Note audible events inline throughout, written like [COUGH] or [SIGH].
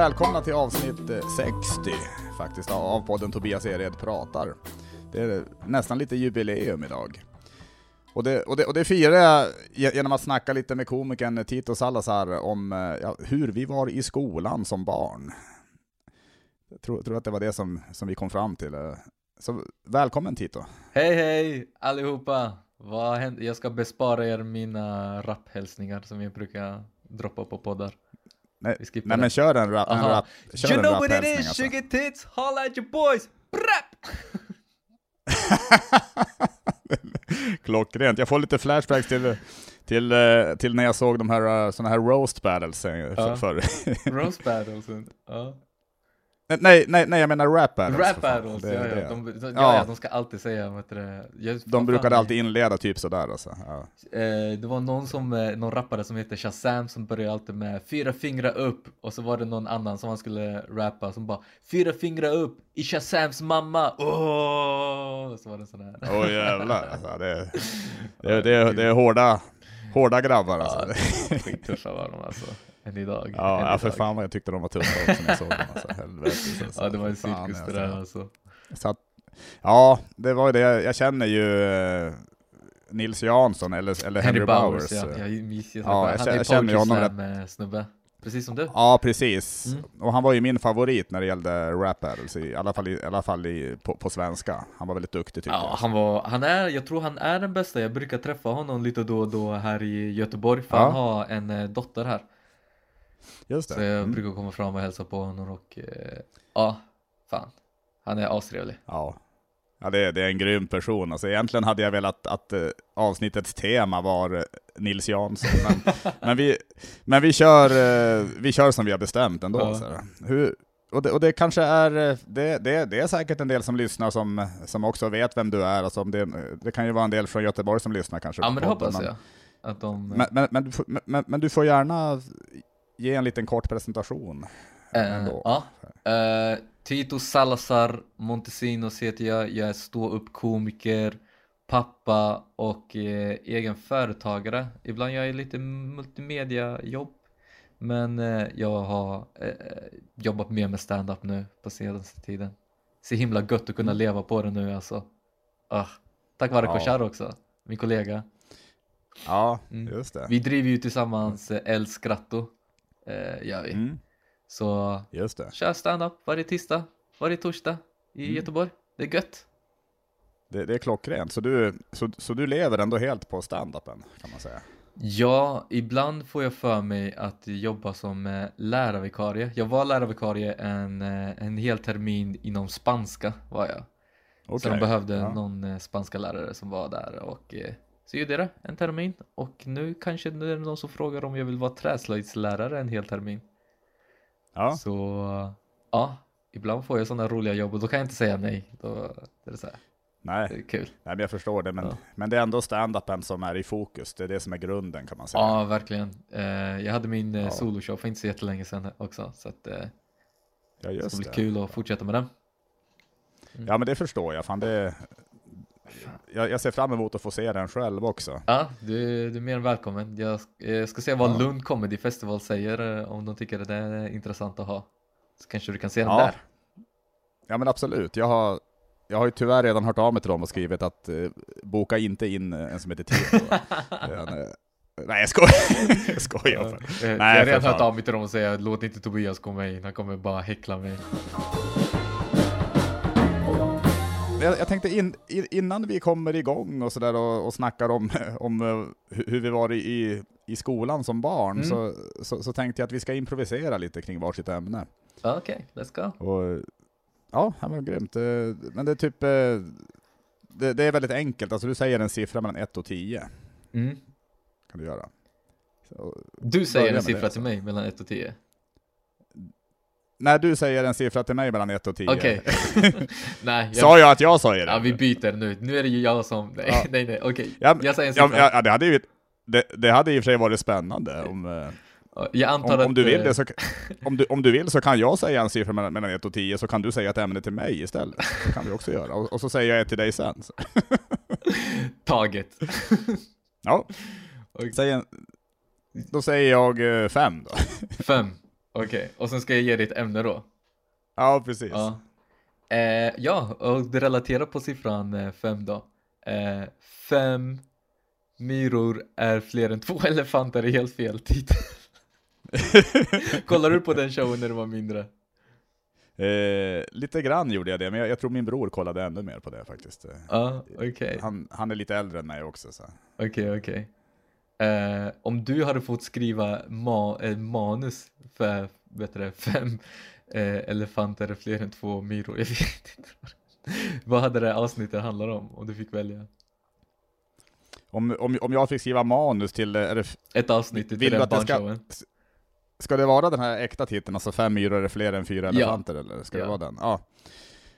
välkomna till avsnitt eh, 60 faktiskt av podden Tobias Ered pratar. Det är nästan lite jubileum idag. Och det, och, det, och det firar jag genom att snacka lite med komikern Tito Salazar om eh, ja, hur vi var i skolan som barn. Jag tror, tror att det var det som, som vi kom fram till. Eh, så välkommen Tito. Hej hej allihopa! Vad händer? Jag ska bespara er mina rapphälsningar som jag brukar droppa på poddar. Nej, nej men kör en rap, en rap, kör you en know what it is, alltså. sugar tits, holla at your boys! Brap! [LAUGHS] Klockrent. Jag får lite flashbacks till, till, eh, till när jag såg de här eh, såna här roast battles eh, förr. Roast battles. Ja. Nej, nej, nej, jag menar rap battles. Rap battles, Det- ja, ja. det- De, de, ja, Ja. de ska alltid säga, vet du det. Jag, De brukade alltid inleda typ sådär alltså. Ja. Eh, det var någon som, eh, någon rappare som heter Shazam som började alltid med fyra fingrar upp och så var det någon annan som han skulle rappa som bara fyra fingrar upp i Shazams mamma, åh! Så var det sån här. Åh jävlar. Alltså, det, [LAUGHS] det, det, det är hårda, hårda grabbar alltså. Ja, skittuffa var de alltså, än idag. än Ja, ja, för idag. fan vad jag tyckte de var tuffa också när jag såg dem. Alltså. Helvete. Alltså. Ja, det var en cirkus det alltså. där alltså. Så att, ja, det var ju det. Jag känner ju eh, Nils Jansson eller, eller Henry, Henry Bowers. Bowers, ja. Jag minns ju Ja, ja, jag Han känner- är jag känner ju honom snubbe. Precis som du. Ja, precis. Mm. Och han var ju min favorit när det gällde rap battles, i alla fall, i, i, alla fall i, på, på svenska. Han var väldigt duktig tycker Ja, jag. han var, han är, jag tror han är den bästa. Jag brukar träffa honom lite då och då här i Göteborg för Ja. han har en eh, dotter här. Just det. Så jag Mm. brukar komma fram och hälsa på honom och eh, ja, fan. Han är astrevlig. Ja, ja det, det är en grym person. Alltså, egentligen hade jag velat att eh, avsnittets tema var eh, Nils Jansson, men, [LAUGHS] men, vi, men vi, kör, eh, vi kör som vi har bestämt ändå. Ja. Så. Hur, och, det, och det kanske är, det, det, det är säkert en del som lyssnar som, som också vet vem du är. Alltså, om det, det kan ju vara en del från Göteborg som lyssnar kanske. Ja men det podden, hoppas jag. Att de... Men, men, men, men du får gärna ge en liten kort presentation. Eh, ja. Eh, Tito Salazar Montesinos heter jag. Jag är ståuppkomiker, pappa och eh, egen företagare. Ibland gör jag lite multimediajobb. Men eh, jag har eh, jobbat mer med stand-up nu på senaste tiden. Så himla gött att kunna leva på det nu alltså. Ah, tack vare Mm. Ja. Koshar också, min kollega. Ja, Mm. just det. Vi driver ju tillsammans eh, El Scratto. Eh, gör vi. Mm, Så just det. Kör stand-up varje tisdag, varje torsdag i Mm. Göteborg. Det är gött. det. Det är klockrent. Så du, så, så du lever ändå helt på stand-upen, kan man säga? Ja, ibland får jag för mig att jobba som eh, lärarvikarie. Jag var lärarvikarie en, eh, en hel termin inom spanska var jag. Så Okej, de behövde ja. någon eh, spanska lärare som var där och så gjorde jag det en termin. Och nu kanske det är någon som frågar om jag vill vara träslöjdslärare en hel termin. Ja, Så ja, ibland får jag sådana roliga jobb och då kan jag inte säga nej. Då är det så här, det nej, är kul. nej, men jag förstår det. Men, Ja. men det är ändå stand-upen som är i fokus. Det är det som är grunden, kan man säga. Ja, verkligen. Eh, jag hade min eh, Ja. soloshow för inte så jättelänge sedan också, så att, eh, Ja, det ska bli det. kul att fortsätta med den. Ja, men det förstår jag. Fan, det, jag, jag ser fram emot att få se den själv också. Ja, du, du är mer än välkommen. Jag, jag ska se vad Ja. Lund Comedy Festival säger, eh, om de tycker att det är intressant att ha. Så kanske du kan se den Ja. där. Ja, men absolut. Jag har, jag har ju tyvärr redan hört av mig till dem och skrivit att eh, boka inte in eh, en som heter Tito. [LAUGHS] Eh, Nej, jag skojar. [LAUGHS] jag skojar. Eh, Nej, jag har redan hört av mig till dem och säga låt inte Tobias komma in, han kommer bara häckla mig. Jag, jag tänkte in, in, innan vi kommer igång och sådär och, och snackar om, [LAUGHS] om eh, hu- hur vi var i, i skolan som barn, Mm. så, så, så tänkte jag att vi ska improvisera lite kring varsitt ämne. Okej, let's go. Och, ja, det var grymt. Eh, Men det är typ, eh, det, det är väldigt enkelt. Alltså du säger en siffra mellan 1 och 10, Mm. kan du göra. Så, Du säger en siffra det, alltså. till mig mellan 1 och 10. När du säger en siffra till mig mellan 1 och 10, Okej. [LAUGHS] Jag, sa jag att jag säger det? ja, vi byter nu. Nu är det ju jag som... Nej, Ja. nej, nej, okej. Ja, Jag säger en ja, siffra. ja, det hade ju det, det hade i och för sig varit spännande om, eh, Ja, Jag antar om, att... om, du vill eh, det så, [LAUGHS] om, du, om du vill så kan jag säga en siffra mellan, mellan 1 och 10, så kan du säga ett ämne till mig istället. Det kan vi också göra. Och, och så säger jag ett till dig sen. [LAUGHS] Taget. Ja, säg en, då säger jag eh, fem då. Fem. Okej, och sen ska jag ge dig ett ämne då. Ja, precis. Ja. Eh, ja, och det relaterar på siffran eh, fem då. Eh, fem myror är fler än två [LAUGHS] elefanter är helt fel titel. [LAUGHS] Kollar du på den showen när du var mindre? Eh, lite grann gjorde jag det, men jag, jag tror min bror kollade ännu mer på det faktiskt. Ja, okej. Han, han är lite äldre än mig också. Så. Okej, okej. Eh, om du hade fått skriva ma eh, manus för vet du, fem eh, elefanter fler än två myror, jag vet inte. Vad hade det avsnittet handlat om om du fick välja? Om, om, om jag fick skriva manus till, eh, det, Ett avsnitt till Vill den det ska- barnshowen. ska det vara den här äkta titeln, alltså fem myror är fler än fyra Ja. elefanter, eller ska det Ja. vara den? Ja,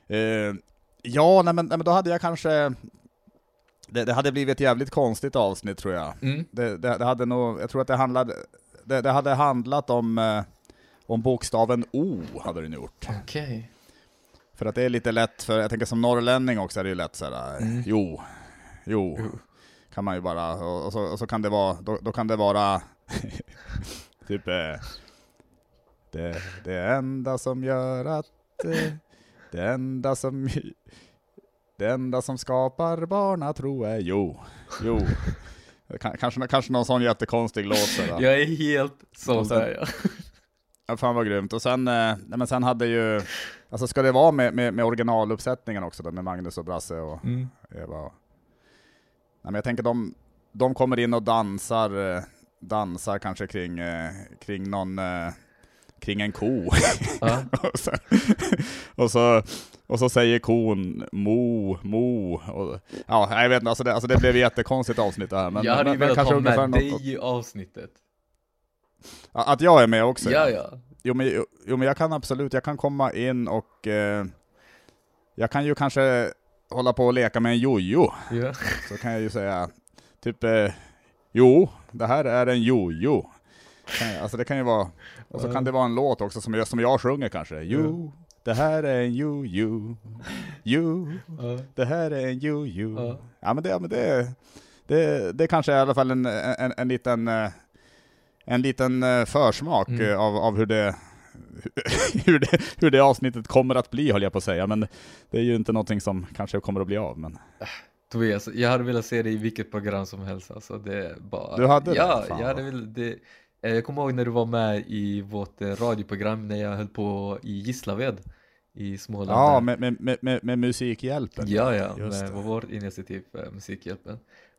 eh, ja nej, men, nej, men då hade jag kanske, det, det hade blivit ett jävligt konstigt avsnitt tror jag. Mm. Det, det, det hade nog, jag tror att det handlade, det, hade handlat om, eh, om bokstaven O, hade den gjort. Okej. För att det är lite lätt, för jag tänker som norrlänning också är det ju lätt såhär, Mm. jo, jo, Jo. kan man ju bara, och, och, så, och så kan det vara, då, då kan det vara [LAUGHS] typ eh, det, det ända som gör att eh, det enda som det enda som skapar barnatro är jo, jo. [LAUGHS] Kanske, kanske någon sån jättekonstig låt sådär. Jag är helt såld där ja. [LAUGHS] Ja, fan vad grymt. Och sen, eh, nej, men sen hade ju, alltså ska det vara med, med, med originaluppsättningen också då, med Magnus och Brasse och Mm. Eva? och- Nej, men jag tänker de, de kommer in och dansar, eh, dansar kanske kring, eh, kring någon, kring en ko. Ja. och, [LAUGHS] sen, och, så, och så säger kon mo, mo. Och, ja, jag vet inte, alltså det, alltså det blev ett jättekonstigt avsnitt det här. Men, jag hade ju men, men velat ha med dig i avsnittet. att jag är med också. Ja, ja. Jo men, jo, men jag kan absolut, jag kan komma in och eh, jag kan ju kanske hålla på och leka med en jojo. ja. Så kan jag ju säga typ eh, Jo, det här är en jojo. Alltså det kan ju vara, och så kan det vara en låt också som jag, som jag sjunger kanske. Jo, det här är en jojo. Jo, Ja. det här är en jojo. Ja. Ja men det, ja, men det, det, det kanske är i alla fall en, en, en liten, eh, en liten eh, försmak Mm. eh, av, av hur det [LAUGHS] hur det, hur det avsnittet kommer att bli höll jag på att säga, men det är ju inte någonting som kanske kommer att bli av. Men Tobias, jag hade velat se dig i vilket program som helst alltså, det bara... Du hade det? Ja, Fan jag hade velat, det... eh, Jag kommer ihåg när du var med i vårt eh, radioprogram när jag höll på i Gislaved i Småland ja, med, med, med, med, Musikhjälpen. Ja, ja, Just med det. vårt initiativ eh, Musikhjälpen.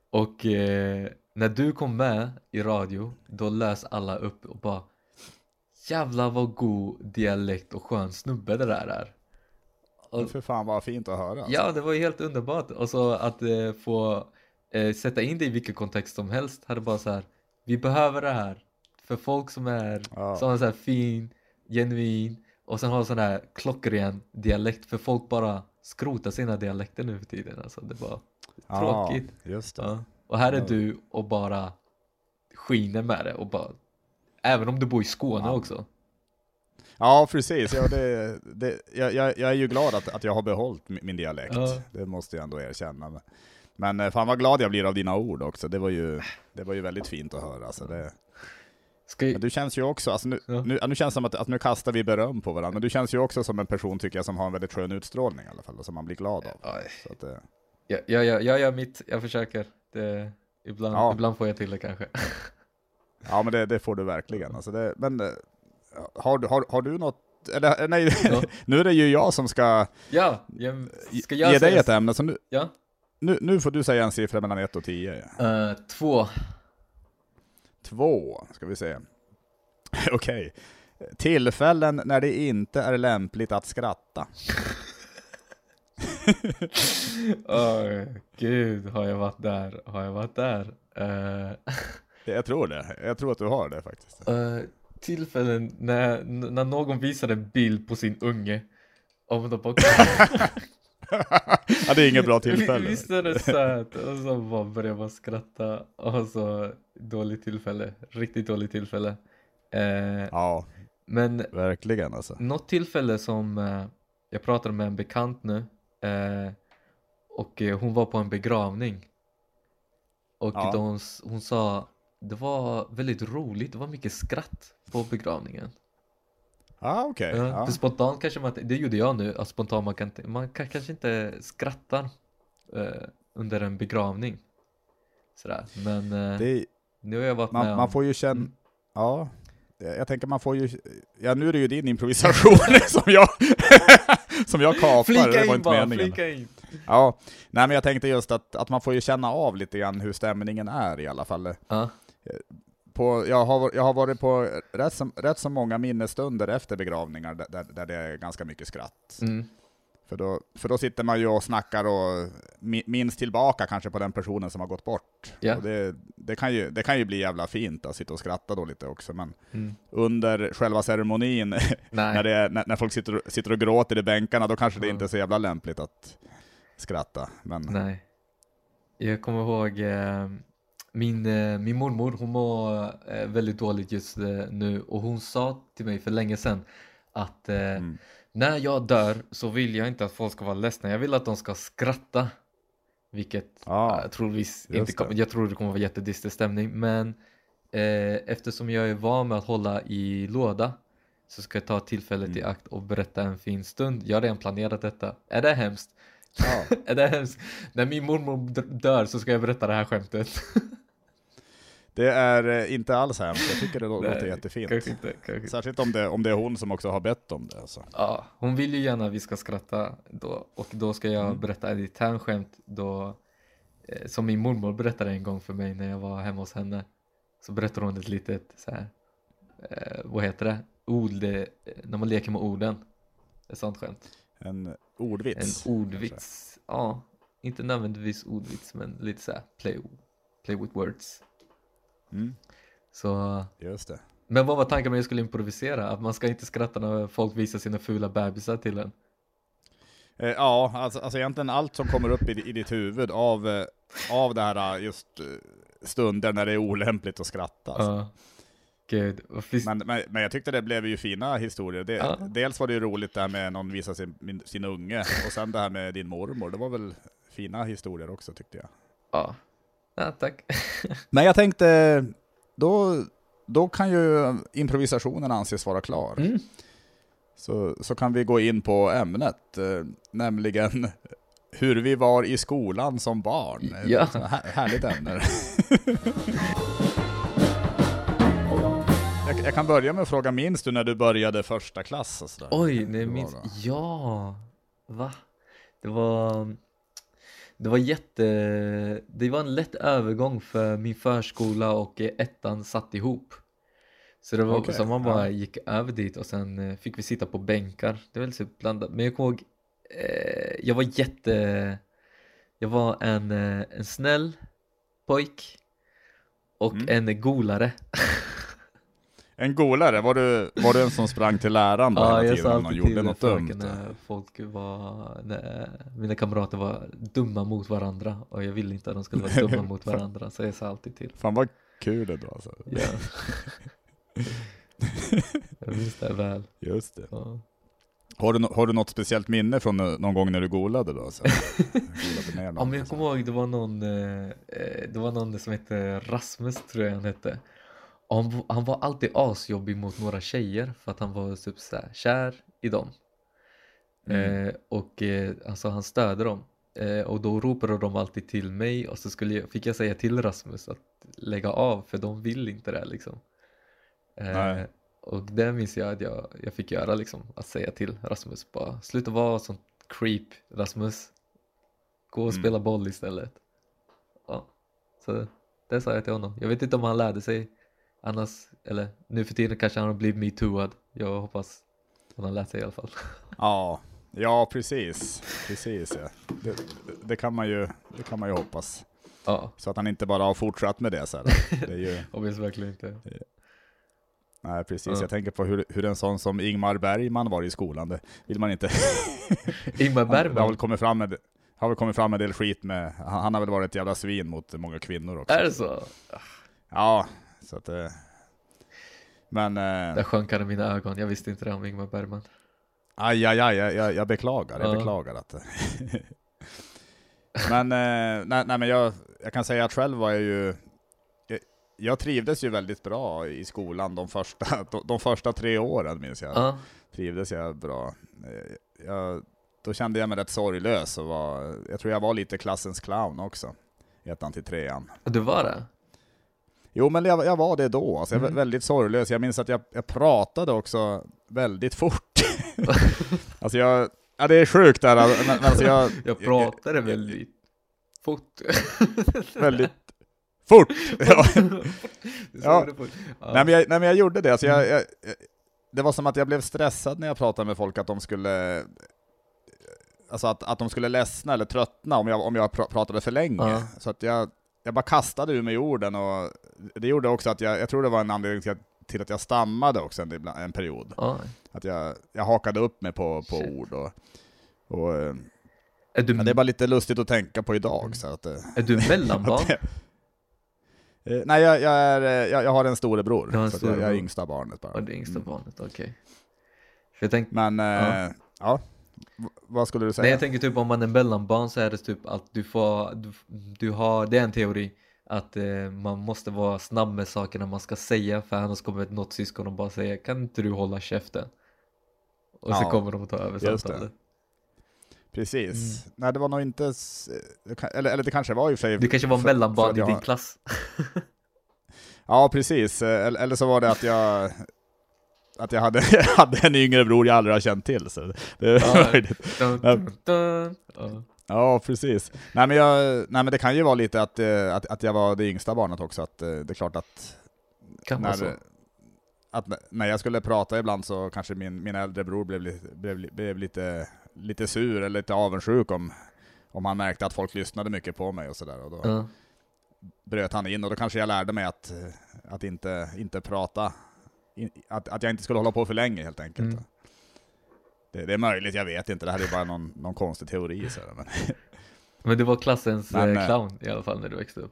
Och eh, när du kom med i radio, då läs alla upp och bara Jävlar vad god dialekt och skön snubbe det där är. Och, För fan vad fint att höra. Alltså. ja, det var ju helt underbart. Och så att eh, få eh, sätta in det i vilken kontext som helst. Hade bara så här, vi behöver det här. För folk som är, Ja. som är så fin, genuin och sen har sån här klockren dialekt. För folk bara skrotar sina dialekter nu för tiden. Alltså det var tråkigt. Ja, just det. Ja. Och här är Ja. du och bara skiner med det och bara Även om du bor i Skåne också. Ja, precis. Ja, det, det, jag, jag, jag är ju glad att, att jag har behållit min, dialekt. Ja. Det måste jag ändå erkänna. Men, men eh, fan vad glad jag blir av dina ord också. Det var ju, det var ju väldigt fint att höra. Så det, Ska... Men du känns ju också, alltså nu, ja. nu, nu, känns det som att, att nu kastar vi beröm på varandra, men du känns ju också som en person tycker jag som har en väldigt skön utstrålning i alla fall, och som man blir glad av. Så att, eh. ja, ja, ja, jag gör mitt, jag försöker. Det, ibland, ja. ibland får jag till det kanske. [LAUGHS] ja, men det, det får du verkligen. Alltså det, men eh, har, du, har, har du något eller, eh, nej, ja. [LAUGHS] nu är det ju jag som ska, ja, jag, ska jag ge dig ett ämne. Så nu, ja. nu, nu får du säga en siffra mellan 1 och 10. 2. Uh, Två, ska vi se. [LAUGHS] Okej. Okay. Tillfällen när det inte är lämpligt att skratta. [LAUGHS] oh, gud, har jag varit där? Har jag varit där? Uh... jag tror det. Jag tror att du har det faktiskt. Uh, tillfällen när, när någon visar en bild på sin unge. Om de bara... [LAUGHS] [LAUGHS] ja, det är inget bra tillfälle. Visst är det söt? Och så bara börjar man skratta och så dåligt tillfälle, riktigt dåligt tillfälle. Eh, Ja, men verkligen alltså. något tillfälle som eh, jag pratade med en bekant nu eh, och eh, hon var på en begravning. Och Ja. hon, hon sa det var väldigt roligt, det var mycket skratt på begravningen. Ja, okej. Ja, Ja. För spontant kanske man, det gjorde jag nu, att spontant man kan, man kan kanske inte skratta eh, under en begravning. Sådär, men eh, Det, nu har jag varit med man, om, man får ju känna, Mm. ja, jag tänker man får ju, ja nu är det ju din improvisation [LAUGHS] som jag, [LAUGHS] som jag kapar, det flika var in inte bara, meningen. flika in! Ja, nej men jag tänkte just att, att man får ju känna av lite grann hur stämningen är i alla fall. Ja, På, jag, har, jag har varit på rätt så, rätt så många minnesstunder efter begravningar där, där, det är ganska mycket skratt. mm, För, då, för då sitter man ju och snackar och mi- minns tillbaka kanske på den personen som har gått bort. Och det, det, kan ju, det kan ju bli jävla fint att sitta och skratta då lite också, men mm. under själva ceremonin, [LAUGHS] när, det är, när, när folk sitter, sitter och gråter i bänkarna, då kanske det inte är så jävla lämpligt att skratta. Men nej. Jag kommer ihåg eh, min, eh, min mormor, hon mår eh, väldigt dåligt just eh, nu och hon sa till mig för länge sedan att mm, När jag dör så vill jag inte att folk ska vara ledsna, jag vill att de ska skratta. Vilket Ja, jag, troligtvis inte kommer, jag tror det kommer vara jättedistig stämning men eh, eftersom jag är van med att hålla i låda så ska jag ta tillfället i Mm. akt och berätta en fin stund. Jag har redan planerat detta. Är det hemskt? ja. [LAUGHS] är det hemskt? När min mormor dör så ska jag berätta det här skämtet. [LAUGHS] Det är eh, inte alls hemskt, jag tycker det lå- låter Nej, jättefint. Kanske inte, kanske. Särskilt om det, om det är hon som också har bett om det. Alltså. Ja, hon vill ju gärna att vi ska skratta då och då ska jag Mm. berätta ett internt skämt då eh, som min mormor berättade en gång för mig när jag var hemma hos henne. Så berättade hon ett litet så här, eh, vad heter det, ord, eh, när man leker med orden. Ett sånt skämt. En En ordvits. ordvits. Ja, inte nödvändigtvis ordvits men lite så här play, play with words. Mm, Så, just det. men vad var tanken med att jag skulle improvisera? Att man ska inte skratta när folk visar sina fula bebisar till en. Eh, ja, alltså, alltså egentligen allt som kommer upp i, i ditt huvud av, eh, av det här eh, just stunder när det är olämpligt att skratta. Alltså. Ja. Gud, Men, men, men jag tyckte det blev ju fina historier. Det, Ja. Dels var det ju roligt det här med någon visar sin, min, sin unge, och sen det här med din mormor. Det var väl fina historier också tyckte jag. Ja, ja tack. [LAUGHS] Men jag tänkte, då, då kan ju improvisationen anses vara klar. Mm. Så, så kan vi gå in på ämnet, eh, nämligen hur vi var i skolan som barn. [LAUGHS] Ja. Här, härligt ämne. [LAUGHS] jag, jag kan börja med att fråga, minns du när du började första klass? Oj, nej minns, ja, va? Det var, det var jätte, det var en lätt övergång för min förskola och eh, ettan satt ihop. Så det var Okej, så man bara ja. gick över dit och sen eh, fick vi sitta på bänkar. Det var lite blandat, men jag kommer ihåg, eh, jag var jätte, jag var en, eh, en snäll pojk och Mm. en golare. [LAUGHS] En golare, var du, var du en som sprang till läraren då Ja, hela tiden om någon gjorde något dumt? när folk var, när mina kamrater var dumma mot varandra och jag ville inte att de skulle vara dumma [LAUGHS] mot varandra så jag sa alltid till. Fan vad kul det var alltså. Ja. [LAUGHS] jag minns det väl. Just det. Ja. Har du, har du något speciellt minne från eh, någon gång när du golade då? Så? [LAUGHS] golade ner ja men jag alltså. kommer ihåg det var någon, eh, eh, det var någon som hette Rasmus tror jag han hette. Han, han var alltid asjobbig mot några tjejer för att han var typ så här, kär i dem. Mm. Eh, och eh, alltså han stödde dem. Eh, och då ropade de alltid till mig och så skulle jag, fick jag säga till Rasmus att lägga av för de vill inte det liksom. Eh, och det minns jag att jag, jag fick göra liksom, att säga till Rasmus bara sluta vara sån creep Rasmus. Gå och Mm. spela boll istället. Ja, så det sa jag till honom. Jag vet inte om han lärde sig annars, eller nu för tiden kanske han har blivit metooad. Jag hoppas han lärt sig i alla fall. [LAUGHS] Ja, ja precis. Precis ja. Det, det, kan man ju, det kan man ju hoppas. Ja, Så att han inte bara har fortsatt med det. Så här. [LAUGHS] Det är ju, hoppas verkligen inte. nej, precis. Ja. Jag tänker på hur, hur en sån som Ingmar Bergman var i skolan. Det vill man inte. [LAUGHS] Ingmar Han, det har väl Bergman, kommit fram med, har väl kommit fram en del skit med, han, han har väl varit ett jävla svin mot många kvinnor också. är det så? Ja, så att det... Men... Där Eh, sjönk han i mina ögon, jag visste inte det om Ingmar Bergman. aj, aj, aj, jag, jag, beklagar, jag Ja. beklagar att... [LAUGHS] men, eh, nej, nej, men jag, jag kan säga att själv var jag ju... Jag, trivdes ju väldigt bra i skolan de första, [LAUGHS] de, de första tre åren minns jag. Ja, Trivdes jag bra. Eh, Jag, då kände jag mig rätt sorglös och var, jag tror jag var lite klassens clown också. Ettan till trean. du var det? Jo men jag, jag var det då, alltså jag var Mm. väldigt sorglös. Jag minns att jag, jag pratade också väldigt fort. [LAUGHS] alltså jag, ja det är sjukt där, men, men alltså jag, [LAUGHS] Jag pratade väldigt fort. [LAUGHS] väldigt fort. Ja. Ja. Nej, men jag, nej men jag gjorde det, alltså jag, jag, jag- det var som att jag blev stressad när jag pratade med folk att de skulle Alltså att, att de skulle ledsna eller tröttna om jag, om jag pra- pratade för länge. Ja. Så att jag, jag bara kastade ur mig orden och det gjorde också att jag, jag tror det var en anledning till att, till att jag stammade också en, en period. Ja. Att jag, jag hakade upp mig på, på Shit. ord och, och eh, du, ja, det är bara lite lustigt att tänka på idag. Så att, eh, är du mellanbarn? [LAUGHS] eh, nej, jag, jag, är, jag, jag har en storebror, en så jag, jag är yngsta barnet bara. Ja, det yngsta Mm. barnet, okej. Jag tänkte, Men, eh, Ja. V- vad skulle du säga? nej jag tänker typ om man är mellanbarn så är det typ att du får, du, du har, det är en teori att eh, man måste vara snabb med sakerna man ska säga för annars kommer något syskon och bara säga kan inte du hålla käften? Och så Ja, kommer de att ta över samtalet. Precis. Mm. Nej, det var nog inte... Eller, eller det kanske var i och för sig... Du kanske var för- för mellanbarn i jag din har- klass? [LAUGHS] Ja, precis. Eh, Eller, eller så var det att jag... Att jag hade, [LAUGHS] hade en yngre bror jag aldrig har känt till. Så det är Ja. [LAUGHS] möjligt. Dun, Ja. dun, dun. Ja. Ja, precis. Nej men, jag, nej men det kan ju vara lite att, eh, att, att jag var det yngsta barnet också. Att eh, det är klart att Kan vara så. när, att när jag skulle prata ibland så kanske min, min äldre bror blev, blev, blev lite, lite sur eller lite avundsjuk om, om han märkte att folk lyssnade mycket på mig och sådär. Och då Ja. bröt han in och då kanske jag lärde mig att, att inte, inte prata, att, att jag inte skulle hålla på för länge helt enkelt. Mm. Det, det är möjligt, jag vet inte, det här är bara någon, någon konstig teori. Så men. [LAUGHS] Men du var klassens Men, eh, eh, clown i alla fall när du växte upp?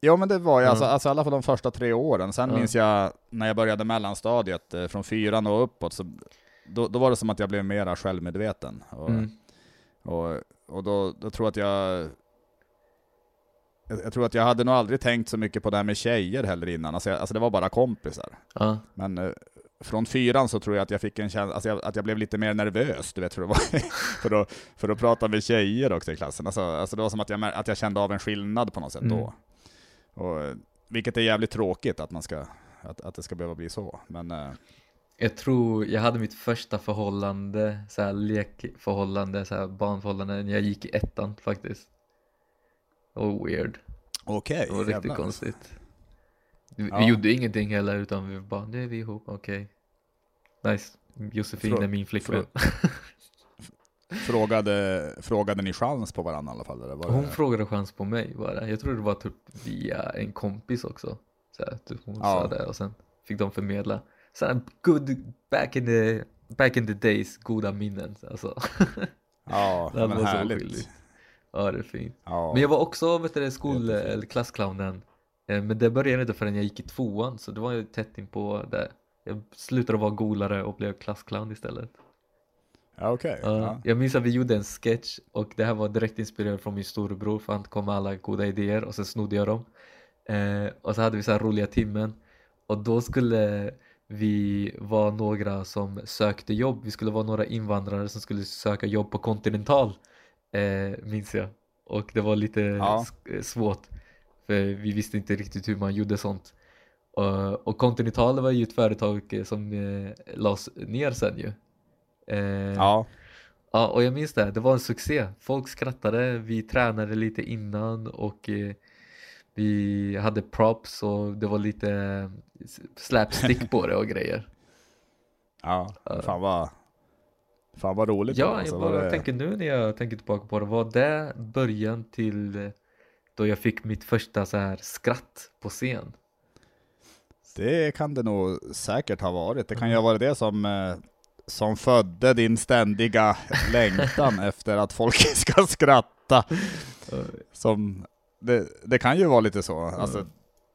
Ja men det var jag, Ja. alltså, alltså i alla fall de första tre åren. Sen Ja. minns jag när jag började mellanstadiet, eh, från fyran och uppåt, så då, då var det som att jag blev mera självmedveten. Och, Mm. och, och då, då tror jag att jag jag jag tror att jag hade nog aldrig tänkt så mycket på det här med tjejer heller innan, alltså, jag, alltså det var bara kompisar. Ja. Men eh, från fyran så tror jag att jag fick en känsla, alltså jag, att jag blev lite mer nervös, du vet hur det var, för, att, för att prata med tjejer också i klassen. Alltså, alltså det var som att jag, att jag kände av en skillnad på något sätt Mm. då. Och, eh, vilket är jävligt tråkigt att man ska, att, att det ska behöva bli så. Men eh, Jag tror jag hade mitt första förhållande, så här lekförhållande, så här barnförhållande när jag gick i ettan faktiskt. Oh weird. okej, Det var riktigt konstigt. Vi, Ja. vi gjorde ingenting heller utan vi bara, nu är vi ihop, okej. Nice. Josefin Frå- är min flickvän. [LAUGHS] Frågade, frågade ni chans på varandra i alla fall? Eller var Hon det... frågade chans på mig bara. Jag tror det var typ via en kompis också. Så här, typ hon Ja. sa det och sen fick de förmedla. Så här, good, back in the, back in the days, goda minnen. Alltså. [LAUGHS] Ja, Det men härligt. Ja, det är fint. Ja. Men jag var också, vet du, skol eller klassclownen. Eh, Men det började inte förrän jag gick i tvåan, så det var ju tätt in på det. Jag slutade vara golare och blev klassclown istället. ja, okej. Ja. Jag minns att vi gjorde en sketch och det här var direkt inspirerat från min storebror för han kom med alla goda idéer och sen snodde jag dem. Eh, och så hade vi så här roliga timmen och då skulle vi vara några som sökte jobb. Vi skulle vara några invandrare som skulle söka jobb på Continental, eh, minns jag. Och det var lite Ja. eh, svårt för vi visste inte riktigt hur man gjorde sånt. Och, och Continental var ju ett företag eh, som eh, lades ner sen ju. Eh, ja. Ja, och jag minns det, det var en succé. Folk skrattade, vi tränade lite innan och eh, vi hade props och det var lite eh, slapstick på det och grejer. [LAUGHS] Ja, Ja. fan vad, fan vad roligt. Ja, Alltså, jag bara det- tänker nu när jag tänker tillbaka på det, var det början till då jag fick mitt första så här skratt på scen? Det kan det nog säkert ha varit. Det kan ju ha varit det som, eh, som födde din ständiga längtan [LAUGHS] efter att folk [LAUGHS] ska skratta. Som, det, det kan ju vara lite så. Alltså,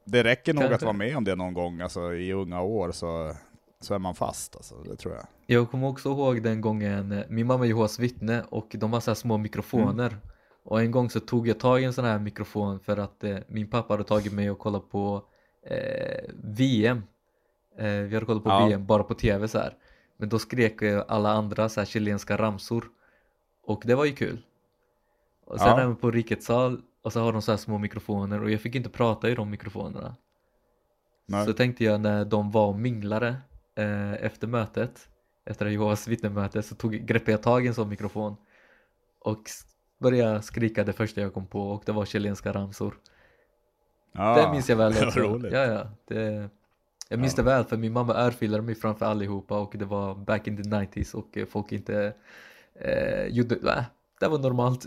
det räcker nog att Kanske. vara med om det någon gång alltså, i unga år så, så är man fast. Alltså, det tror jag. Jag kommer också ihåg den gången, eh, min mamma är Jehovas vittne och de har så små mikrofoner och en gång så tog jag tag i en sån här mikrofon för att eh, min pappa hade tagit mig och kollat på eh, VM. Eh, vi hade kollat på Ja. VM bara på tv så här. Men då skrek ju alla andra så här chilenska ramsor. Och det var ju kul. Och sen Ja. även på Rikets sal och så har de så här små mikrofoner och jag fick inte prata i de mikrofonerna. Nej. Så tänkte jag när de var och minglade eh, efter mötet, efter Jehovas vittnemöte, så tog, greppade jag tag i en sån mikrofon och började skrika det första jag kom på och det var chilenska ramsor. Ja, det minns jag väl [LAUGHS] också. Ja, ja, det, jag minns Ja. det väl för min mamma örfilade mig framför allihopa och det var back in the 90s och folk inte eh, gjorde, äh, [LAUGHS] det var normalt.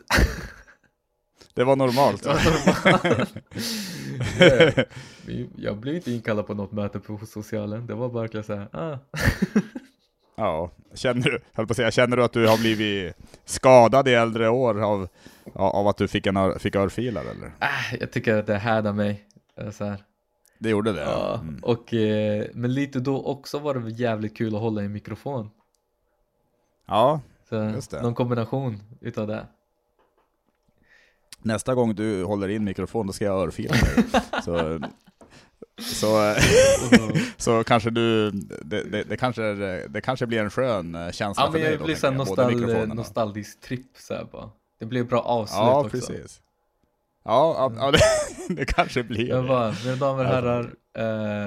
Det var normalt. Det var normalt. Det- [LAUGHS] jag blev inte inkallad på något möte på socialen, det var verkligen såhär, ah. [LAUGHS] Ja, känner du, höll på att säga, känner du att du har blivit skadad i äldre år av, av att du fick, en fick örfilar eller? Äh, jag tycker att det härdar mig. eh, Så här. Det gjorde det? Ja, Mm. och, eh, men lite då också var det jävligt kul att hålla i mikrofon. ja, Så Just det. någon kombination utav det. Nästa gång du håller in mikrofon då ska jag örfila dig. [LAUGHS] så, så, [LAUGHS] så kanske du, det, det, det, kanske, det kanske blir en skön eh, känsla Ja för dig jag då, blir jag, båda nostal nostalgisk tripp så här bara. Det blir bra avslut Ja, också. precis. Ja, ja, ja [LAUGHS] det, det kanske blir Jag det. bara, mina damer och Ja, herrar,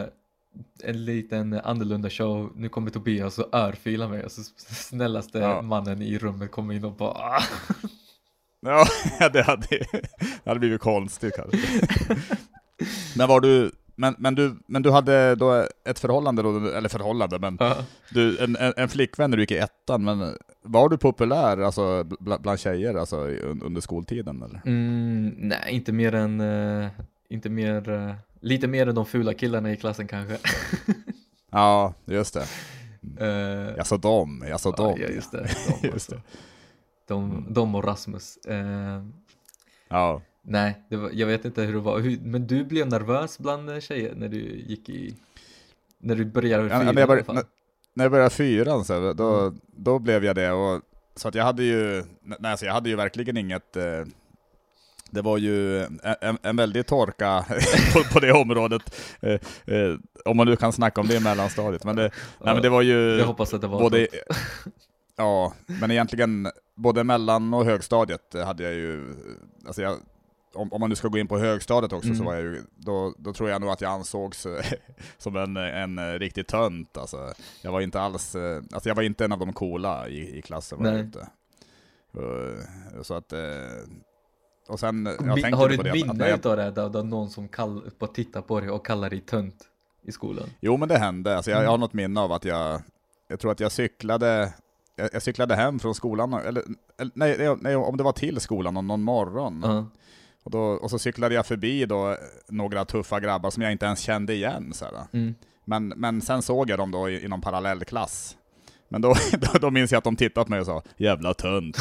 eh, en liten annorlunda show. Nu kommer Tobias och örfilar mig. Och så snällaste Ja. mannen i rummet kommer in och bara ah. [LAUGHS] Ja, det hade, det hade blivit konstigt kanske. [LAUGHS] Men var du, men, men, du, men du hade då ett förhållande då, eller förhållande, men Ja. du, en, en, en flickvän när du gick i ettan, men var du populär alltså, bland, bland tjejer alltså, under skoltiden eller? Mm, nej, inte mer än, eh, inte mer, eh, lite mer än de fula killarna i klassen kanske. [LAUGHS] Ja, just det. Eh, Alltså de, alltså ja, de. ja, just det. De, Just det. De, de och Rasmus. Eh, Ja. nej, var, jag vet inte hur det var. Hur, men du blev nervös bland tjejer när du gick i, när du började Ja, fyran när, jag började, när, när jag började fyran så, då, Mm. då blev jag det. Och, så att jag hade ju, nej, alltså jag hade ju verkligen inget, eh, det var ju en, en, väldig torka [LAUGHS] på, på det området. Eh, eh, om man nu kan snacka om det i mellanstadiet. Men det, nej, men det var ju Jag hoppas att det var både. [LAUGHS] ja, men egentligen både mellan och högstadiet hade jag ju, alltså jag, om, om man nu ska gå in på högstadiet också så Mm. var jag ju, då, då tror jag nog att jag ansågs eh, [LAUGHS] som en, en riktig tönt alltså. Jag var inte alls, eh, alltså jag var inte en av de coola i, i klassen var jag inte. Och, så att, eh, och sen, jag Har du på ett minne utav det där, där någon som kall, bara tittar på dig och kallar dig tönt i skolan? Jo men det hände, alltså jag, jag har något minne av att jag, jag tror att jag cyklade, jag, jag cyklade hem från skolan, eller, eller nej, nej, om det var till skolan någon, någon morgon. Ja. Och, då, och så cyklade jag förbi då några tuffa grabbar som jag inte ens kände igen. Så. Mm. Men, men sen såg jag dem då i, i någon parallellklass. Men då, [LAUGHS] då, då minns jag att de tittade på mig och sa 'Jävla tönt'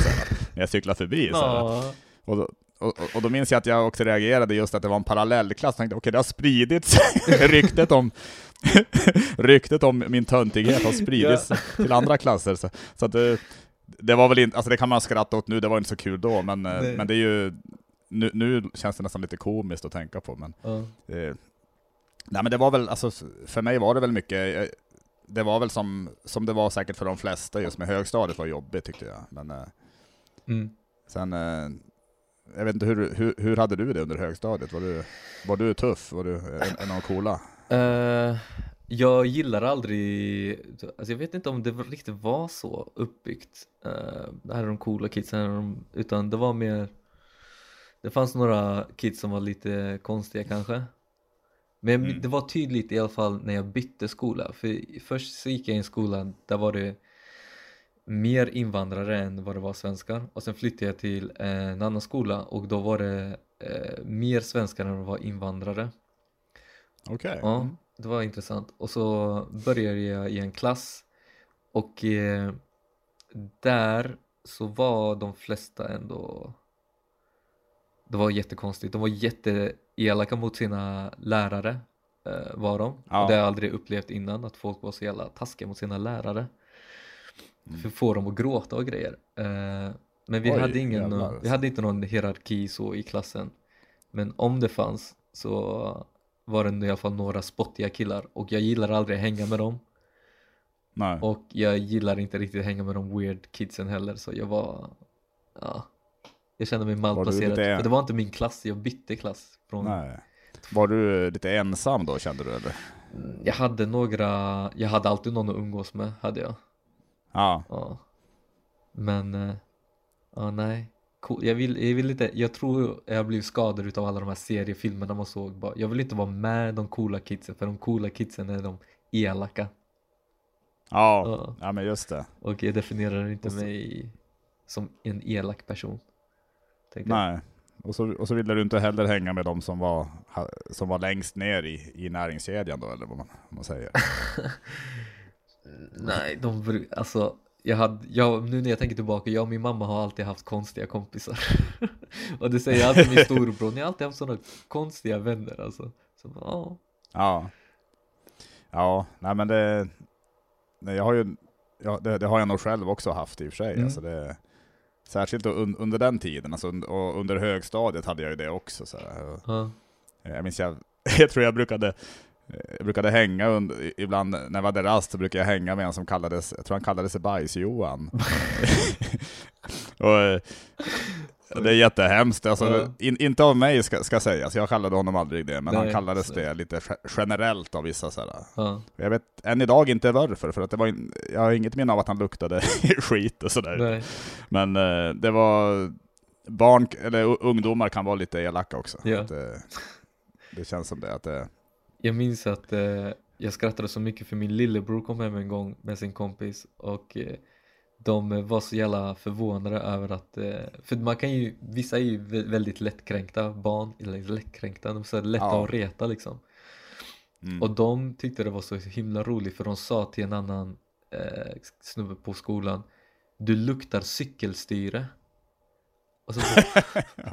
när jag cyklade förbi. Så här. Ja. Och, då, och, och- då minns jag att jag också reagerade just att det var en parallellklass. Jag tänkte okej, det har spridits, [LAUGHS] ryktet om [LAUGHS] ryktet om min töntighet har spridits till andra klasser. Så, så att det, var väl inte, alltså det kan man skratta åt nu, det var inte så kul då, men, eh, Nej. men det är ju, nu, nu känns det nästan lite komiskt att tänka på. Men, Ja. eh, nej men det var väl, alltså för mig var det väl mycket, eh, det var väl som, som det var säkert för de flesta, just med högstadiet var jobbigt tyckte jag. Men eh, Mm. sen, eh, jag vet inte, hur, hur, hur hade du det under högstadiet? Var du, var du tuff? Var du en, en av de coola? Eh, jag gillar aldrig, alltså jag vet inte om det riktigt var så uppbyggt. Uh, det här är de coola kidsen, utan det var mer, det fanns några kids som var lite konstiga kanske. Men Mm. det var tydligt i alla fall när jag bytte skola, för först så gick jag i en skola där var det mer invandrare än vad det var svenskar och sen flyttade jag till en annan skola och då var det eh, mer svenskar än det var invandrare. Okej. Ja, Mm. det var intressant. Och så började jag i en klass och eh, där så var de flesta ändå det var jättekonstigt. De var jätteelaka mot sina lärare eh, var de. Ja. Och det har jag aldrig upplevt innan att folk var så jävla taskiga mot sina lärare. Mm. För får dem att gråta och grejer. Eh, men vi Oj, hade, ingen, jävlar. vi hade inte någon hierarki så i klassen. Men om det fanns så var det i alla fall några spottiga killar och jag gillar aldrig att hänga med dem Nej. och jag gillar inte riktigt att hänga med de weird kidsen heller så jag var, ja Jag kände mig malplacerad, för det var inte min klass, jag bytte klass från Nej. Var du lite ensam då kände du eller? Mm, Jag hade några, jag hade alltid någon att umgås med, hade jag Ja. Ja Men, eh, ja nej Cool. Jag, vill, jag vill inte, jag tror jag blev skadad utav alla de här seriefilmerna man såg. Jag vill inte vara med de coola kidsen, för de coola kidsen är de elaka Ja. Ja. ja, men just det. Och jag definierar inte så- mig som en elak person jag. Nej. Och så, och så ville du inte heller hänga med de som var, som var längst ner i, i näringskedjan då, eller vad man, vad man säger. [LAUGHS] Nej, de bru- alltså jag hade, jag, nu när jag tänker tillbaka, jag och min mamma har alltid haft konstiga kompisar [LAUGHS] Och det säger alltid min storebror, ni har alltid haft sådana konstiga vänner alltså Så, ja, Ja. Ja, nej men det, nej, jag har ju, ja, det, det har jag nog själv också haft i och för sig. Mm. Alltså det, särskilt un, under den tiden, alltså, un- och under högstadiet hade jag ju det också. Så här. ja, Jag minns jag, [LAUGHS] jag tror jag brukade, jag brukade hänga under, ibland när vi hade rast så brukade jag hänga med en som kallades, jag tror han kallade sig Bajs-Johan. [LAUGHS] och, eh, det är jättehemskt, alltså, in, inte av mig ska, ska sägas, jag kallade honom aldrig det, men Nej, han kallades så- det lite ge- generellt av vissa sådär. ja, Jag vet än idag inte varför, för att det var in, jag har inget minne av att han luktade [LAUGHS] skit och sådär. nej, Men eh, det var, barn, eller ungdomar kan vara lite elaka också. Ja. Eh, det känns som det, att det, Jag minns att eh, jag skrattade så mycket för min lillebror kom hem en gång med sin kompis och eh, de var så jävla förvånade över att, eh, för man kan ju, vissa är ju vä- väldigt lättkränkta barn, eller lättkränkta, de är så lätta Ja. att reta liksom mm. Och de tyckte det var så himla roligt för de sa till en annan eh, snubbe på skolan Du luktar cykelstyre [LAUGHS]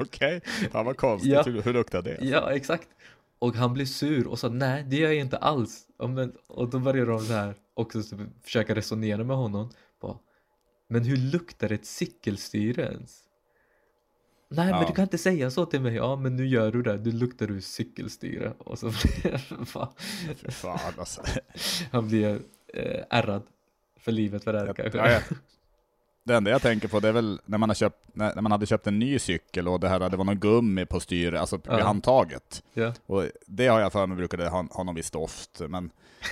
Okej, fan vad konstigt. Ja. Hur, hur luktar det? Ja, exakt. Och han blev sur och sa nej, det gör jag inte alls. Och, men, och då började de så här också typ försöka resonera med honom. Bara, men hur luktar ett cykelstyre ens? Nej, men Ja. du kan inte säga så till mig. Ja, men nu gör du det. Du luktar ur cykelstyre. Och så blev fan, alltså. han blev eh, ärrad för livet för det här Jag- kanske. ja, jag- Det enda jag tänker på det är väl när man, har köpt, när, man hade köpt en ny cykel och det, här, det var någon gummi på styret, alltså vid Ja. handtaget. Ja. Och det har jag för mig brukade ha, ha någon viss doft, men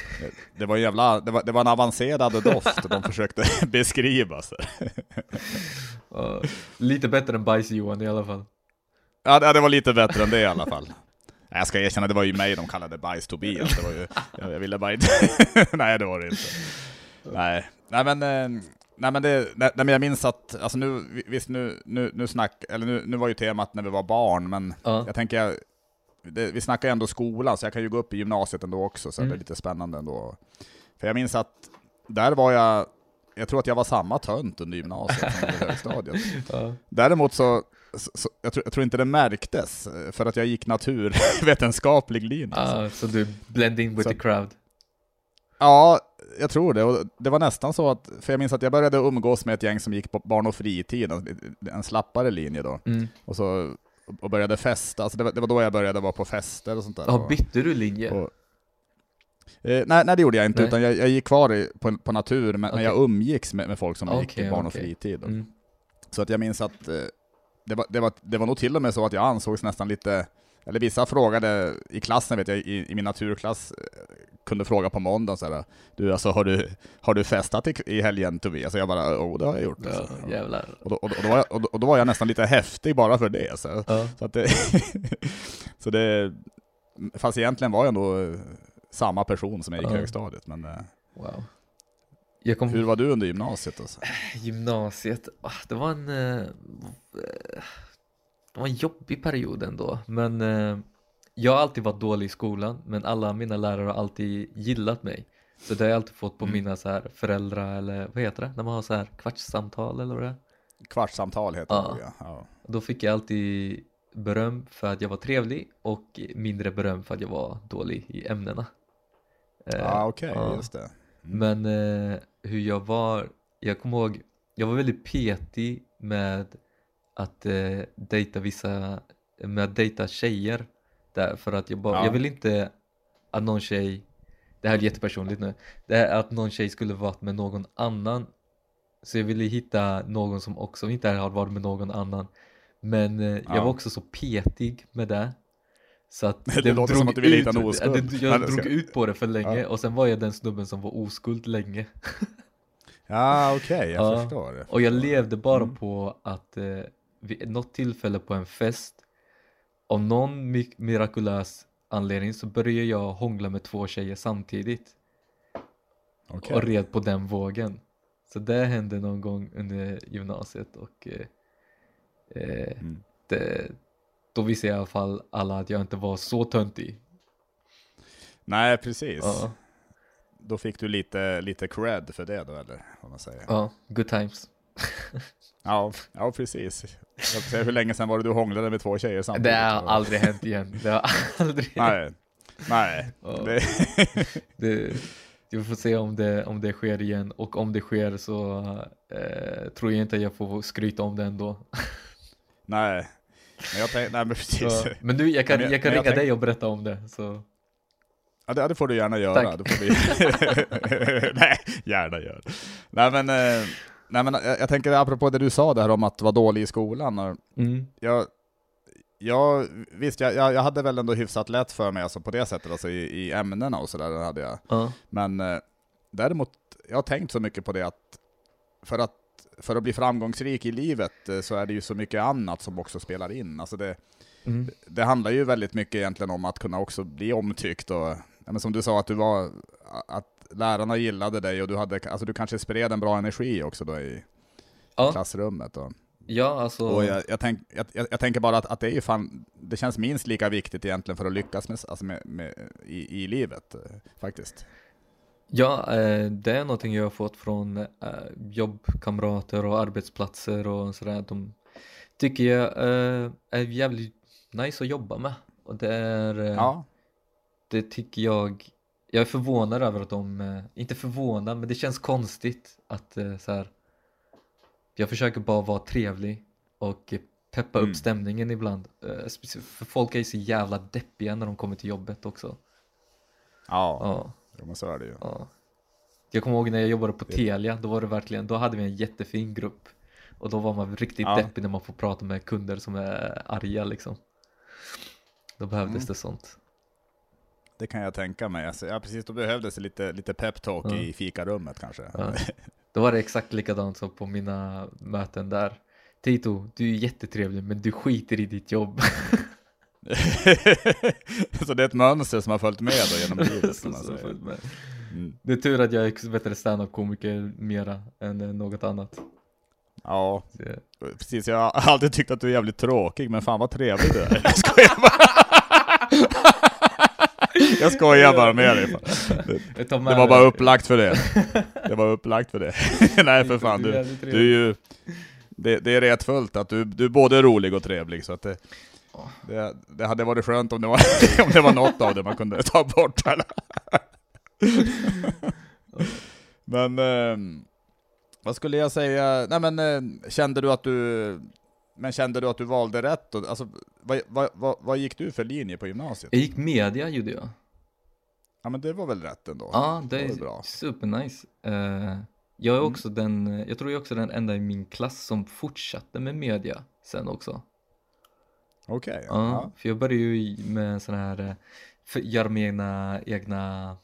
[LAUGHS] det var, en jävla, det var, det var en avancerad doft de försökte [LAUGHS] beskriva. Så. Ja, lite bättre än Bajs-Johan i alla fall. Ja, det, det var lite bättre än det i alla fall. Jag ska erkänna, det var ju mig de kallade Bajs-Tobias. Det var ju, jag, jag ville bara inte... [LAUGHS] nej, det var det inte. Nej, nej men, eh, nej, men, det, nej, men jag minns att, alltså nu, visst nu, nu, nu snack, eller nu, nu var ju temat när vi var barn, men Ja. jag tänker, jag- det, vi snackar ju ändå skolan, så jag kan ju gå upp i gymnasiet ändå också, så det Mm. är lite spännande ändå. För jag minns att, där var jag, jag tror att jag var samma tönt under gymnasiet som under [LAUGHS] högstadiet. Ja. Däremot så, så, så jag, tror, jag tror inte det märktes, eh, för att jag gick naturvetenskaplig linje. Ah, så du blend in with Så- the crowd. Ja, jag tror det. Och det var nästan så att, för jag minns att jag började umgås med ett gäng som gick på barn och fritid, en, en slappare linje då. Mm. Och så och började festa, alltså det, var, det var då jag började vara på fester och sånt där. Ja, bytte du linje? och, eh, nej, nej, det gjorde jag inte, Nej. utan jag, jag gick kvar i, på, på natur, men, men Okej. jag umgicks med, med folk som gick Okej, i barn och okej. fritid. Mm. Så att jag minns att eh, det, var, det, var, det var nog till och med så att jag ansågs nästan lite, eller vissa frågade i klassen, vet jag, i, i min naturklass, eh, kunde fråga på måndagen så här, du alltså har du, har du festat i, i helgen Tobias? Så jag bara, oh det har jag gjort. Ja, Alltså. jävlar. Och, då, och, var jag, och, då, och då var jag nästan lite häftig bara för det. Så, Ja. så, att det, [LAUGHS] så det, fast egentligen var jag nog eh, samma person som jag gick i Ja. högstadiet. Men eh, Wow. Kom hur var du under gymnasiet? Alltså? [SIGHS] gymnasiet, ah, det var en det var en jobbig period ändå, men eh, jag har alltid varit dålig i skolan, men alla mina lärare har alltid gillat mig. Så det har jag alltid fått på Mm. mina så här föräldrar, eller vad heter det, när man har så här kvartssamtal eller vad det är. Kvartssamtal heter Ja. det ja. ja. Då fick jag alltid beröm för att jag var trevlig och mindre beröm för att jag var dålig i ämnena. Eh, Ja, okej, ja. just det. Men eh, hur jag var, jag kommer ihåg, jag var väldigt petig med att eh, dejta vissa, med att dejta tjejer Där, för att jag bara, Ja. jag vill inte att någon tjej, det här är jättepersonligt nu, det är att någon tjej skulle varit med någon annan. Så jag ville hitta någon som också inte har varit med någon annan. Men eh, jag Ja. var också så petig med det. Så att [LAUGHS] Det låter som att du ville hitta en oskuld. det- Jag drog ut på det för länge Ja. och sen var jag den snubben som var oskuld länge. [LAUGHS] Ja, okej, jag Ja, förstår. Och jag levde bara Mm. på att eh, vid något tillfälle på en fest av någon mi- mirakulös anledning så började jag hångla med två tjejer samtidigt Okej. och red på den vågen. Så det hände någon gång under gymnasiet och eh, eh, Mm. det, då visste jag i alla fall alla att jag inte var så töntig. Nej, precis. Ja, Då fick du lite, lite cred för det då, eller vad man säger. ja, good times. [LAUGHS] Ja, ja precis. Jag säga, hur länge sedan var det du hånglade med två tjejer samtidigt? Det har aldrig hänt igen. Det har [LAUGHS] aldrig Nej, nej. Ja. Det, [LAUGHS] det, vi får se om det, om det sker igen och om det sker så eh, tror jag inte jag får skryta om det ändå. nej. Men jag tänkte, nej men precis. Så, men du, jag kan, jag- jag kan jag ringa tänk- dig och berätta om det. Så. Ja, det, det får du gärna göra. Tack. Vi... nej, gärna gör. Nej men, eh, nej, men jag, jag tänker apropå det du sa där om att vara dålig i skolan. och Mm. Jag, jag, visst, jag, jag hade väl ändå hyfsat lätt för mig alltså, på det sättet, alltså, i, i ämnena och sådär hade jag. Ja. Men eh, däremot, jag har tänkt så mycket på det att för att, för att bli framgångsrik i livet eh, så är det ju så mycket annat som också spelar in. Alltså det, Mm. det handlar ju väldigt mycket egentligen om att kunna också bli omtyckt och ja, men som du sa att du var, att lärarna gillade dig och du hade, alltså du kanske spred en bra energi också då i Ja. klassrummet. Och, ja, alltså. och jag, jag, tänk, jag, jag tänker bara att, att det är ju fan, det känns minst lika viktigt egentligen för att lyckas med, alltså med, med, i, i livet eh, faktiskt. Ja, eh, det är någonting jag har fått från eh, jobbkamrater och arbetsplatser och sådär. De tycker jag är jävligt nice att jobba med. Och det är, Ja, det tycker jag, jag är förvånad över att de, eh, inte förvånad, men det känns konstigt att eh, så här. jag försöker bara vara trevlig och peppa Mm. upp stämningen ibland. Eh, För folk är ju så jävla deppiga när de kommer till jobbet också. ja, Ja. ja. men så är det ju. Ja. Jag kommer ihåg när jag jobbade på Det- Telia, då var det verkligen, då hade vi en jättefin grupp. Och då var man riktigt Ja. deppig när man får prata med kunder som är arga liksom. Då behövdes Mm. det sånt. Det kan jag tänka mig. Alltså, ja, precis, då behövdes lite, lite peptalk Ja. i fikarummet kanske. Ja. Då var det exakt likadant som på mina möten där. Tito, du är jättetrevlig men du skiter i ditt jobb. [LAUGHS] så det är ett mönster som har följt med då genom [LAUGHS] livet kan man med. Mm. Det är tur att jag är bättre standup-komiker mera än något annat. Ja, precis. Jag har alltid tyckt att du är jävligt tråkig, men fan vad trevlig du är. [LAUGHS] Jag skojar bara. [LAUGHS] Jag skojar bara med dig. Det med var bara det. upplagt för det. [LAUGHS] Det var upplagt för det. [LAUGHS] Nej för fan, Du du, är ju... Det, det är rätt fullt att du, du är både rolig och trevlig, så att det, det, det hade varit skönt om det var, om det var något av det man kunde ta bort. Eller? Men, ehm, vad skulle jag säga? Nej men, eh, kände du att du, men kände du att du valde rätt? då? Alltså, vad, vad, vad, vad gick du för linje på gymnasiet? Jag gick media gjorde jag. Ja men det var väl rätt ändå? Ja, det var är bra. supernice. Eh, jag är Mm. också den, jag tror jag är också den enda i min klass som fortsatte med media sen också. Okej, Ja, ja. för jag började ju med sån här, eh, göra mina egna,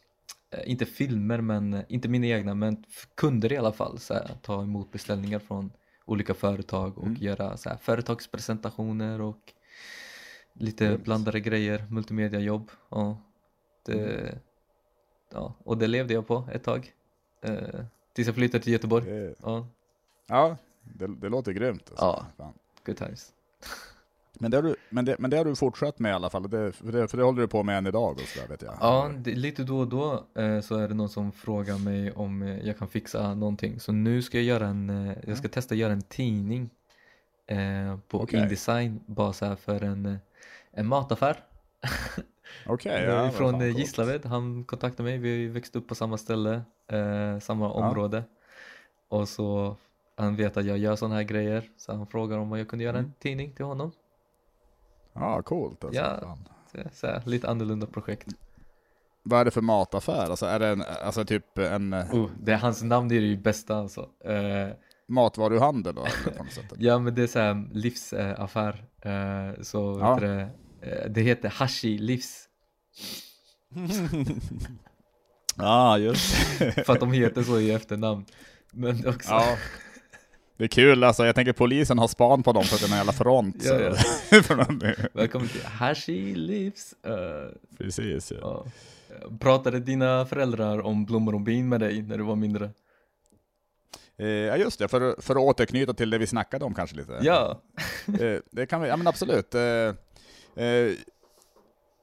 eh, inte filmer men, inte mina egna men kunder i alla fall, så här, ta emot beställningar från olika företag och Mm. göra så här, företagspresentationer och lite Grymt. blandade grejer, multimediajobb. Ja, det, Mm. ja, och det levde jag på ett tag. Eh, tills jag flyttade till Göteborg. Det, Ja, ja, det, det låter grymt. Alltså. Ja. Fan. good times. [LAUGHS] Men, det har du, men, det, men det har du fortsatt med i alla fall, det, för, det, för det håller du på med än idag och sådär vet jag. Ja, det, lite då och då eh, så är det någon som frågar mig om eh, jag kan fixa någonting. Så nu ska jag göra en, eh, jag ska testa göra en tidning eh, på Okej. Indesign, bara så här för en, eh, en mataffär. [LAUGHS] Okej, är ja, från eh. Gislaved, han kontaktade mig, vi har ju växt upp på samma ställe, samma område. Och så han vet att jag gör sådana här grejer, så han frågar om jag kunde göra en Mm. tidning till honom. Ja, coolt alltså. Ja. Så, här, lite annorlunda projekt. Vad är det för mataffär? Alltså är det en, alltså typ en eh, Oh, det är hans namn är ju bästa alltså. Eh, matvaruhandel då? På något sätt. ja men det är så här livsaffär. Eh, så Ja. vet du det, eh, det heter Hashi Livs. Ja, [LAUGHS] just [LAUGHS] För att de heter så i efternamn. Men också, Ja. Det är kul alltså, jag tänker polisen har span på dem för att det är en jävla front. Ja, de- [LAUGHS] välkommen till Hashi Livs. Eh, Precis ja. ja. Pratade dina föräldrar om blommor och bin med dig när du var mindre? Eh, Ja just det, för, för att återknyta till det vi snackade om kanske lite. Ja, Eh, Det kan vi, ja men absolut.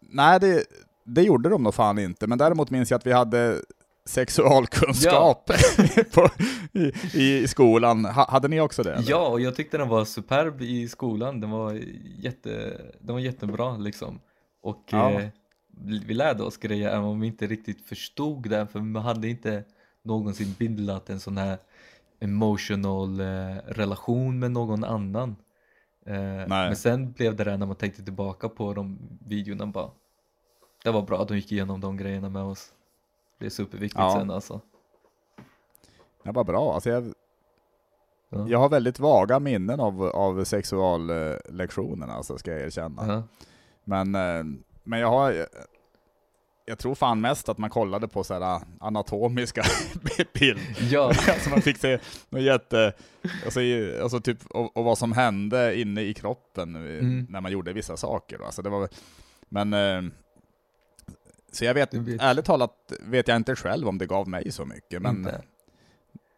Nej, det, det gjorde de nog fan inte, men däremot minns jag att vi hade sexualkunskap [LAUGHS] på, i, i skolan. Ha, hade ni också det? eller? ja och jag tyckte den var superb i skolan. Den var, jätte, den var jättebra liksom. Och Ja. eh, vi lärde oss grejer även om vi inte riktigt förstod det. För man hade inte någonsin bildat en sån här emotional eh, relation med någon annan. Eh, men sen blev det där när man tänkte tillbaka på de videorna bara. Det var bra att de gick igenom de grejerna med oss. Det är superviktigt Ja. sen alltså. Det var bra. Alltså jag, Ja. jag har väldigt vaga minnen av, av sexuallektionerna, alltså, ska jag erkänna. Ja. Men, eh, men jag har... Jag tror fan mest att man kollade på så här anatomiska [LAUGHS] bilder. ja. [LAUGHS] Alltså man fick se något jätte... Alltså, alltså typ, och, och vad som hände inne i kroppen eh, Mm. när man gjorde vissa saker. Då. Alltså det var, men... Så jag vet, ärligt talat vet jag inte själv om det gav mig så mycket, men Inte.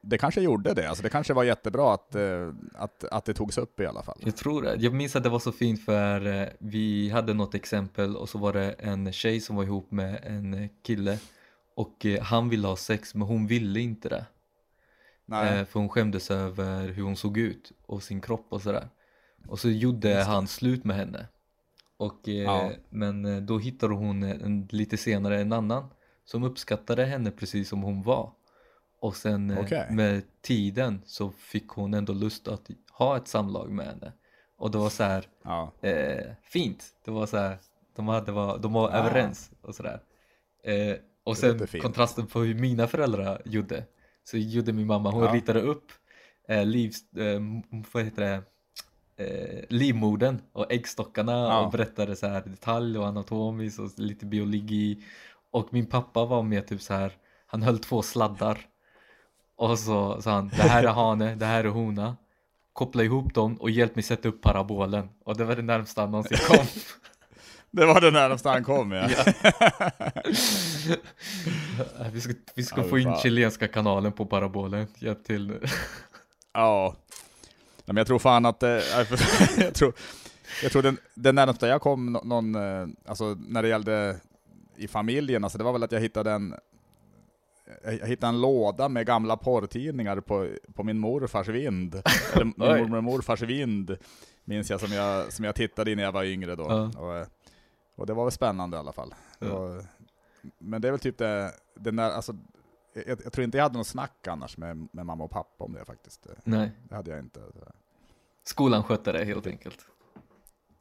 det kanske gjorde det. Alltså det kanske var jättebra att, eh, att, att det togs upp i alla fall. Jag tror det. Jag minns att det var så fint för eh, vi hade något exempel och så var det en tjej som var ihop med en kille och eh, han ville ha sex men hon ville inte det. Nej. För hon skämdes över hur hon såg ut och sin kropp och sådär. Och så gjorde han slut med henne. Och, eh, Ja. Men eh, då hittade hon en, lite senare en annan som uppskattade henne precis som hon var. Och sen eh, Okej. med tiden så fick hon ändå lust att ha ett samlag med henne. Och det var så här Ja. eh, fint. Det var så här, de, hade, var, de var Ah. överens och sådär. Eh, och sen kontrasten på hur mina föräldrar gjorde. Så gjorde min mamma, hon Ja. ritade upp eh, livs, eh, vad heter det, eh, livmodern och äggstockarna Ja. och berättade så här detalj och anatomiskt och lite biologi. Och min pappa var med typ så här, han höll två sladdar. Och så sa han, det här är [LAUGHS] hane, det här är hona. Koppla ihop dem och hjälp mig sätta upp parabolen. Och det var det närmsta han någonsin kom. [LAUGHS] Det var det närmaste han kom ja. [LAUGHS] vi ska, vi ska Ja, få in chilenska kanalen på parabolen. Hjälp till nu. Ja. Men jag tror fan att, eh, [LAUGHS] jag tror, jag tror den, den närmaste jag kom nå- någon, eh, alltså när det gällde i familjen, alltså det var väl att jag hittade en, jag hittade en låda med gamla porrtidningar på, på min morfars vind. [LAUGHS] Eller min mormor och morfars vind, minns jag som, jag, som jag tittade i när jag var yngre då. Ja. Och, eh, och det var väl spännande i alla fall. Det Ja. var, men det är väl typ det, den där, alltså, jag, jag tror inte jag hade något snack annars med, med mamma och pappa om det faktiskt. Nej, Det hade jag inte. skolan skötte det helt enkelt.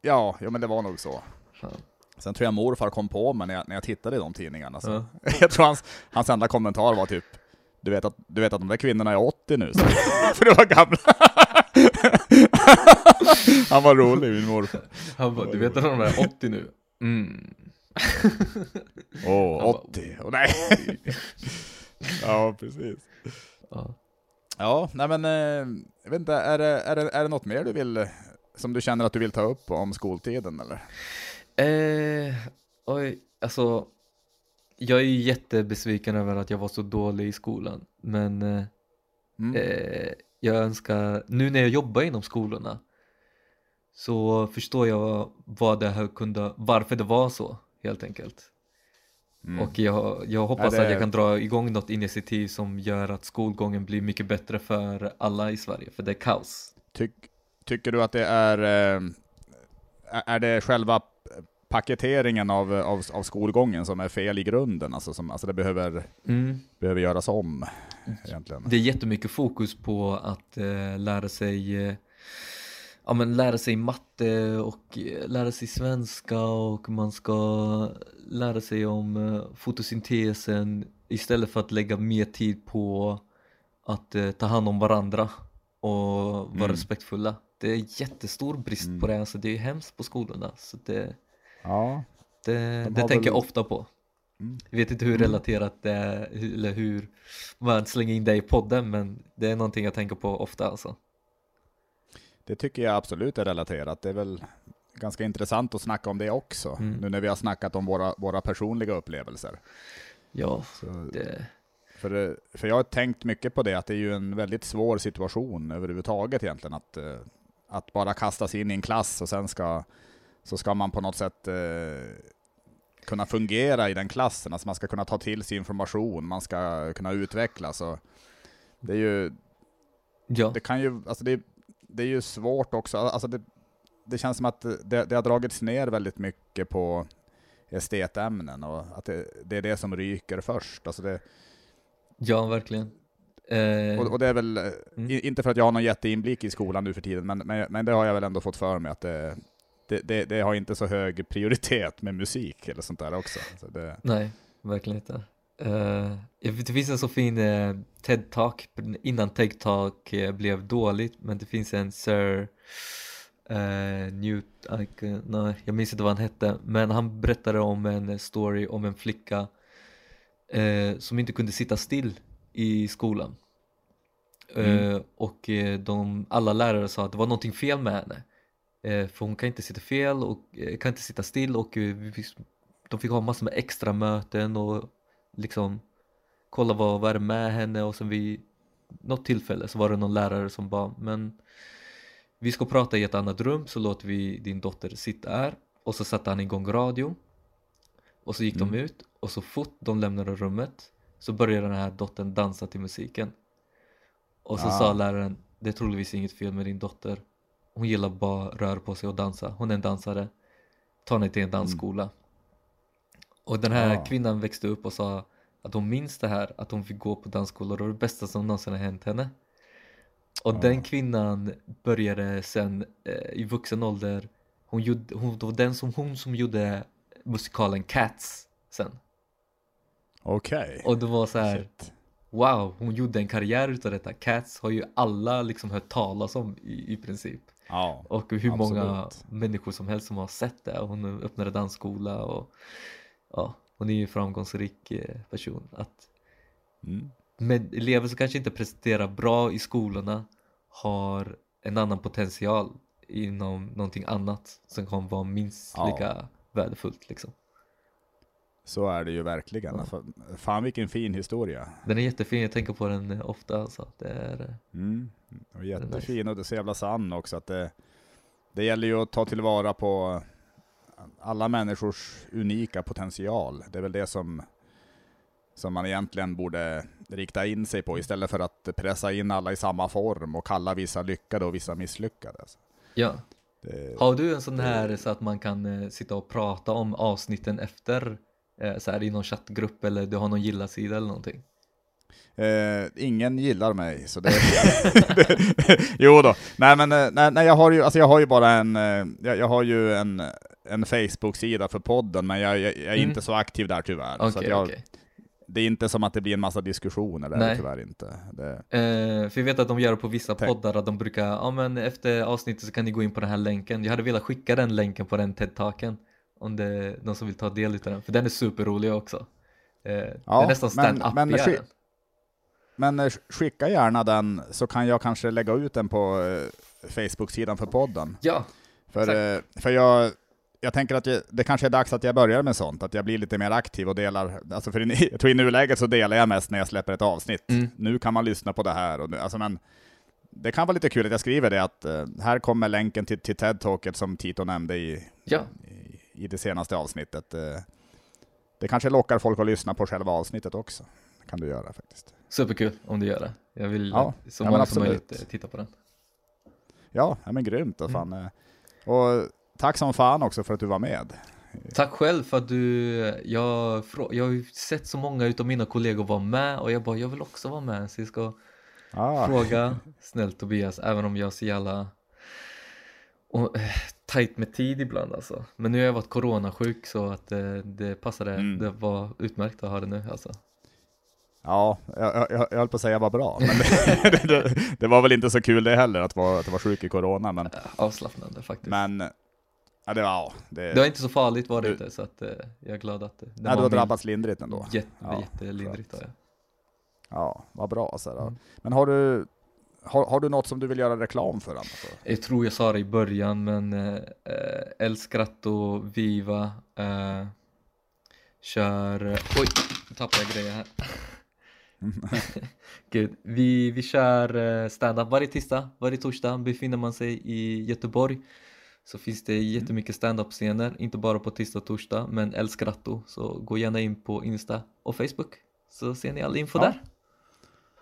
Ja, ja men det var nog så. Fan. Sen tror jag morfar kom på mig när jag, när jag tittade i de tidningarna. Så. Ja. [LAUGHS] Jag tror hans, hans enda kommentar var typ du vet, att, du vet att de där kvinnorna är 80 nu, så. [LAUGHS] för det var gamla. [LAUGHS] Han var rolig min morfar. Han bara, du vet att de är 80 nu? Mm. Åh, bara, 80. Åh, nej. Ja, precis. Ja. Ja, nej men, eh, jag vet inte, är det, är, det, är det något mer du vill, som du känner att du vill ta upp om skoltiden eller? Eh, oj, alltså jag är ju jättebesviken över att jag var så dålig i skolan men eh, Mm. eh, jag önskar, nu när jag jobbar inom skolorna så förstår jag vad det här kunde, varför det var så helt enkelt. Mm. Och jag, jag hoppas Ja, det- att jag kan dra igång något initiativ som gör att skolgången blir mycket bättre för alla i Sverige, för det är kaos. Tyck, tycker du att det är, eh, är det själva paketeringen av, av, av skolgången som är fel i grunden? Alltså, som, alltså det behöver, Mm. behöver göras om egentligen? Det är jättemycket fokus på att eh, lära sig eh, ja, men lära sig matte och eh, lära sig svenska och man ska lära sig om eh, fotosyntesen istället för att lägga mer tid på att eh, ta hand om varandra och vara Mm. respektfulla. Det är jättestor brist Mm. på det, alltså det är hemskt på skolorna. Så det, Ja, det, De det tänker jag väl- ofta på. Mm. Jag vet inte hur Mm. relaterat det är, eller hur man slänger in det i podden, men det är någonting jag tänker på ofta alltså. Det tycker jag absolut är relaterat. Det är väl ganska intressant att snacka om det också, Mm. nu när vi har snackat om våra, våra personliga upplevelser. Ja, Så, det, för, för jag har tänkt mycket på det, att det är ju en väldigt svår situation överhuvudtaget egentligen, att, eh, att bara kastas in i en klass och sen ska, så ska man på något sätt eh, kunna fungera i den klassen, alltså man ska kunna ta till sig information, man ska kunna utvecklas. Och det är ju, ja, det kan ju, alltså det, det är ju svårt också, alltså det, det känns som att det, det har dragits ner väldigt mycket på estetämnen och att det, det är det som ryker först. Alltså det, ja verkligen. Eh, och, och det är väl, eh, Mm. inte för att jag har någon jätteinblick i skolan nu för tiden, men, men, men det har jag väl ändå fått för mig att det, det, det, det har inte så hög prioritet med musik eller sånt där också. Så Nej, verkligen inte. Vet, det finns en så fin eh, TED-talk innan TED-talk eh, blev dåligt, men det finns en Sir eh, Newt, Ike- nej, jag minns inte vad han hette, men han berättade om en story om en flicka som inte kunde sitta still i skolan. Eh, och de, alla lärare sa att det var någonting fel med henne. För hon kan inte sitta fel och kan inte sitta still och de fick ha massor med extra möten och liksom kolla vad vad är det med henne? Och sen vid något tillfälle så var det någon lärare som bara men vi ska prata i ett annat rum så låter vi din dotter sitta här. Och så satte han igång radio och så gick de Mm. ut. Och så fort de lämnade rummet så började den här dottern dansa till musiken. Och så Ah. sa läraren det är troligtvis inget fel med din dotter. Hon gillar bara röra på sig och dansa. Hon är en dansare. Ta henne till en dansskola och den här Ah. kvinnan växte upp och sa att hon minns det här att hon fick gå på dansskola det var det bästa som någonsin har hänt henne och Ah. den kvinnan började sen eh, i vuxen ålder hon gjorde, hon, det var den som, hon som gjorde musikalen Cats sen Okej. och det var så här Shit. wow hon gjorde en karriär utav detta Cats har ju alla liksom hört talas om i, i princip Ja. och hur många Absolut. människor som helst som har sett det. Hon öppnade dansskola och ja, hon är ju en framgångsrik eh, person. Att Mm. med elever som kanske inte presterar bra i skolorna har en annan potential inom någonting annat som kan vara minst Ja. lika värdefullt liksom. Så är det ju verkligen. Ja. Alltså, Fan vilken fin historia. Den är jättefin, jag tänker på den eh, ofta alltså. Det är, eh, Mm. Och jättefin och det är så jävla sann också att det, det gäller ju att ta tillvara på alla människors unika potential. Det är väl det som, som man egentligen borde rikta in sig på istället för att pressa in alla i samma form och kalla vissa lyckade och vissa misslyckade. Ja. det, Har du en sån här så att man kan eh, sitta och prata om avsnitten efter eh, så här i någon chattgrupp eller du har någon gilla-sida eller någonting? Eh, ingen gillar mig, så det... [LAUGHS] jo då. Nej men eh, nej, nej, jag, har ju, alltså jag har ju bara en, eh, jag, jag har ju en, en Facebook-sida för podden, men jag, jag, jag är Mm. inte så aktiv där tyvärr. Okej, så jag, okej. Det är inte som att det blir en massa diskussioner där, tyvärr inte. Det, Eh, för jag vet att de gör det på vissa Tack. poddar att de brukar, ja men efter avsnittet så kan ni gå in på den här länken. Jag hade velat skicka den länken på den TED-talken. Om det är någon som vill ta del av den, för den är superrolig också. Eh, det är nästan men- stand-up men i sk- den. men eh, skicka gärna den, så kan jag kanske lägga ut den på eh, Facebook-sidan för podden. Ja, För, eh, för jag, jag tänker att jag, det kanske är dags att jag börjar med sånt, att jag blir lite mer aktiv och delar, alltså för i, [LAUGHS] jag tror i nuläget så delar jag mest när jag släpper ett avsnitt. Mm. Nu kan man lyssna på det här, och alltså men det kan vara lite kul att jag skriver det, att eh, här kommer länken till, till TED-talket som Tito nämnde i, ja, i, i det senaste avsnittet. Eh, det kanske lockar folk att lyssna på själva avsnittet också. Det kan du göra faktiskt. superkul om du gör det. Jag vill Ja, så ja, många som möjligt eh, titta på den. Ja, ja men grymt. Och, Mm. fan, eh, och tack som fan också för att du var med. Tack själv för att du, jag, jag har ju sett så många utav mina kollegor vara med och jag bara, jag vill också vara med. Så jag ska Ah. fråga snällt Tobias, även om jag så jävla och eh, tajt med tid ibland alltså. Men nu har jag varit coronasjuk så att eh, det passade, Mm. det var utmärkt att ha det nu alltså. Ja, jag, jag, jag höll på att säga var bra, men [LAUGHS] det, det, det var väl inte så kul det heller att vara, att vara sjuk i corona, men, Avslappnande faktiskt. men ja, det var, ja, det, Det var inte så farligt var det Du- inte så att eh, jag är glad att det, nej, du har drabbats lindrigt ändå. Jätte, Ja, jättelindrigt har jag. Ja, vad bra. Så. Mm. Men har du, har, har du något som du vill göra reklam för? Annars? Jag tror jag sa det i början men eh, eh, El Scratto Viva eh, kör, oj, nu tappade jag grejer här. [LAUGHS] Gud, vi, vi kör eh, stand-up varje tisdag, varje torsdag befinner man sig i Göteborg så finns det jättemycket stand-up scener, inte bara på tisdag och torsdag men El Scratto så gå gärna in på Insta och Facebook så ser ni all info Ja. där.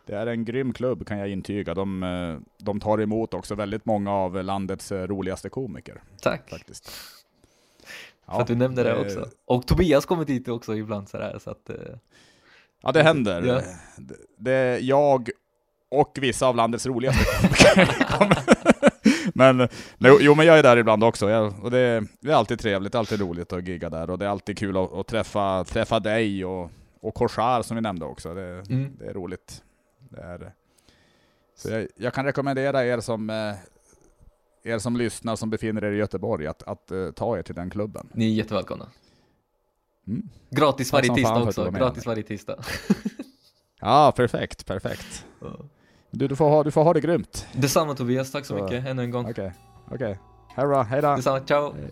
Det är en grym klubb kan jag intyga. De, eh, de tar emot också väldigt många av landets eh, roligaste komiker Tack faktiskt. för att du nämnde det det- också. Och Tobias kommer dit också ibland sådär så att eh, Ja, det händer. Ja. Det, det jag och vissa av landets roligaste komiker. [LAUGHS] men jo, men jag är där ibland också. Jag, och det, det är alltid trevligt, alltid roligt att gigga där. Och det är alltid kul att, att träffa, träffa dig och, och Korsar som vi nämnde också. Det, Mm. det är roligt. Det är. Så jag, jag kan rekommendera er som, eh, er som lyssnar, som befinner er i Göteborg, att, att eh, ta er till den klubben. ni är jättevälkomna. Mm. Gratis varje tisdag också, gratis varje tisdag. Ja, perfekt, perfekt. Du, du, får ha, du får ha det grymt. Detsamma Tobias, tack så Så- mycket ännu en gång. Okej, okej. Hej då, hej då. Detsamma, ciao! Hej.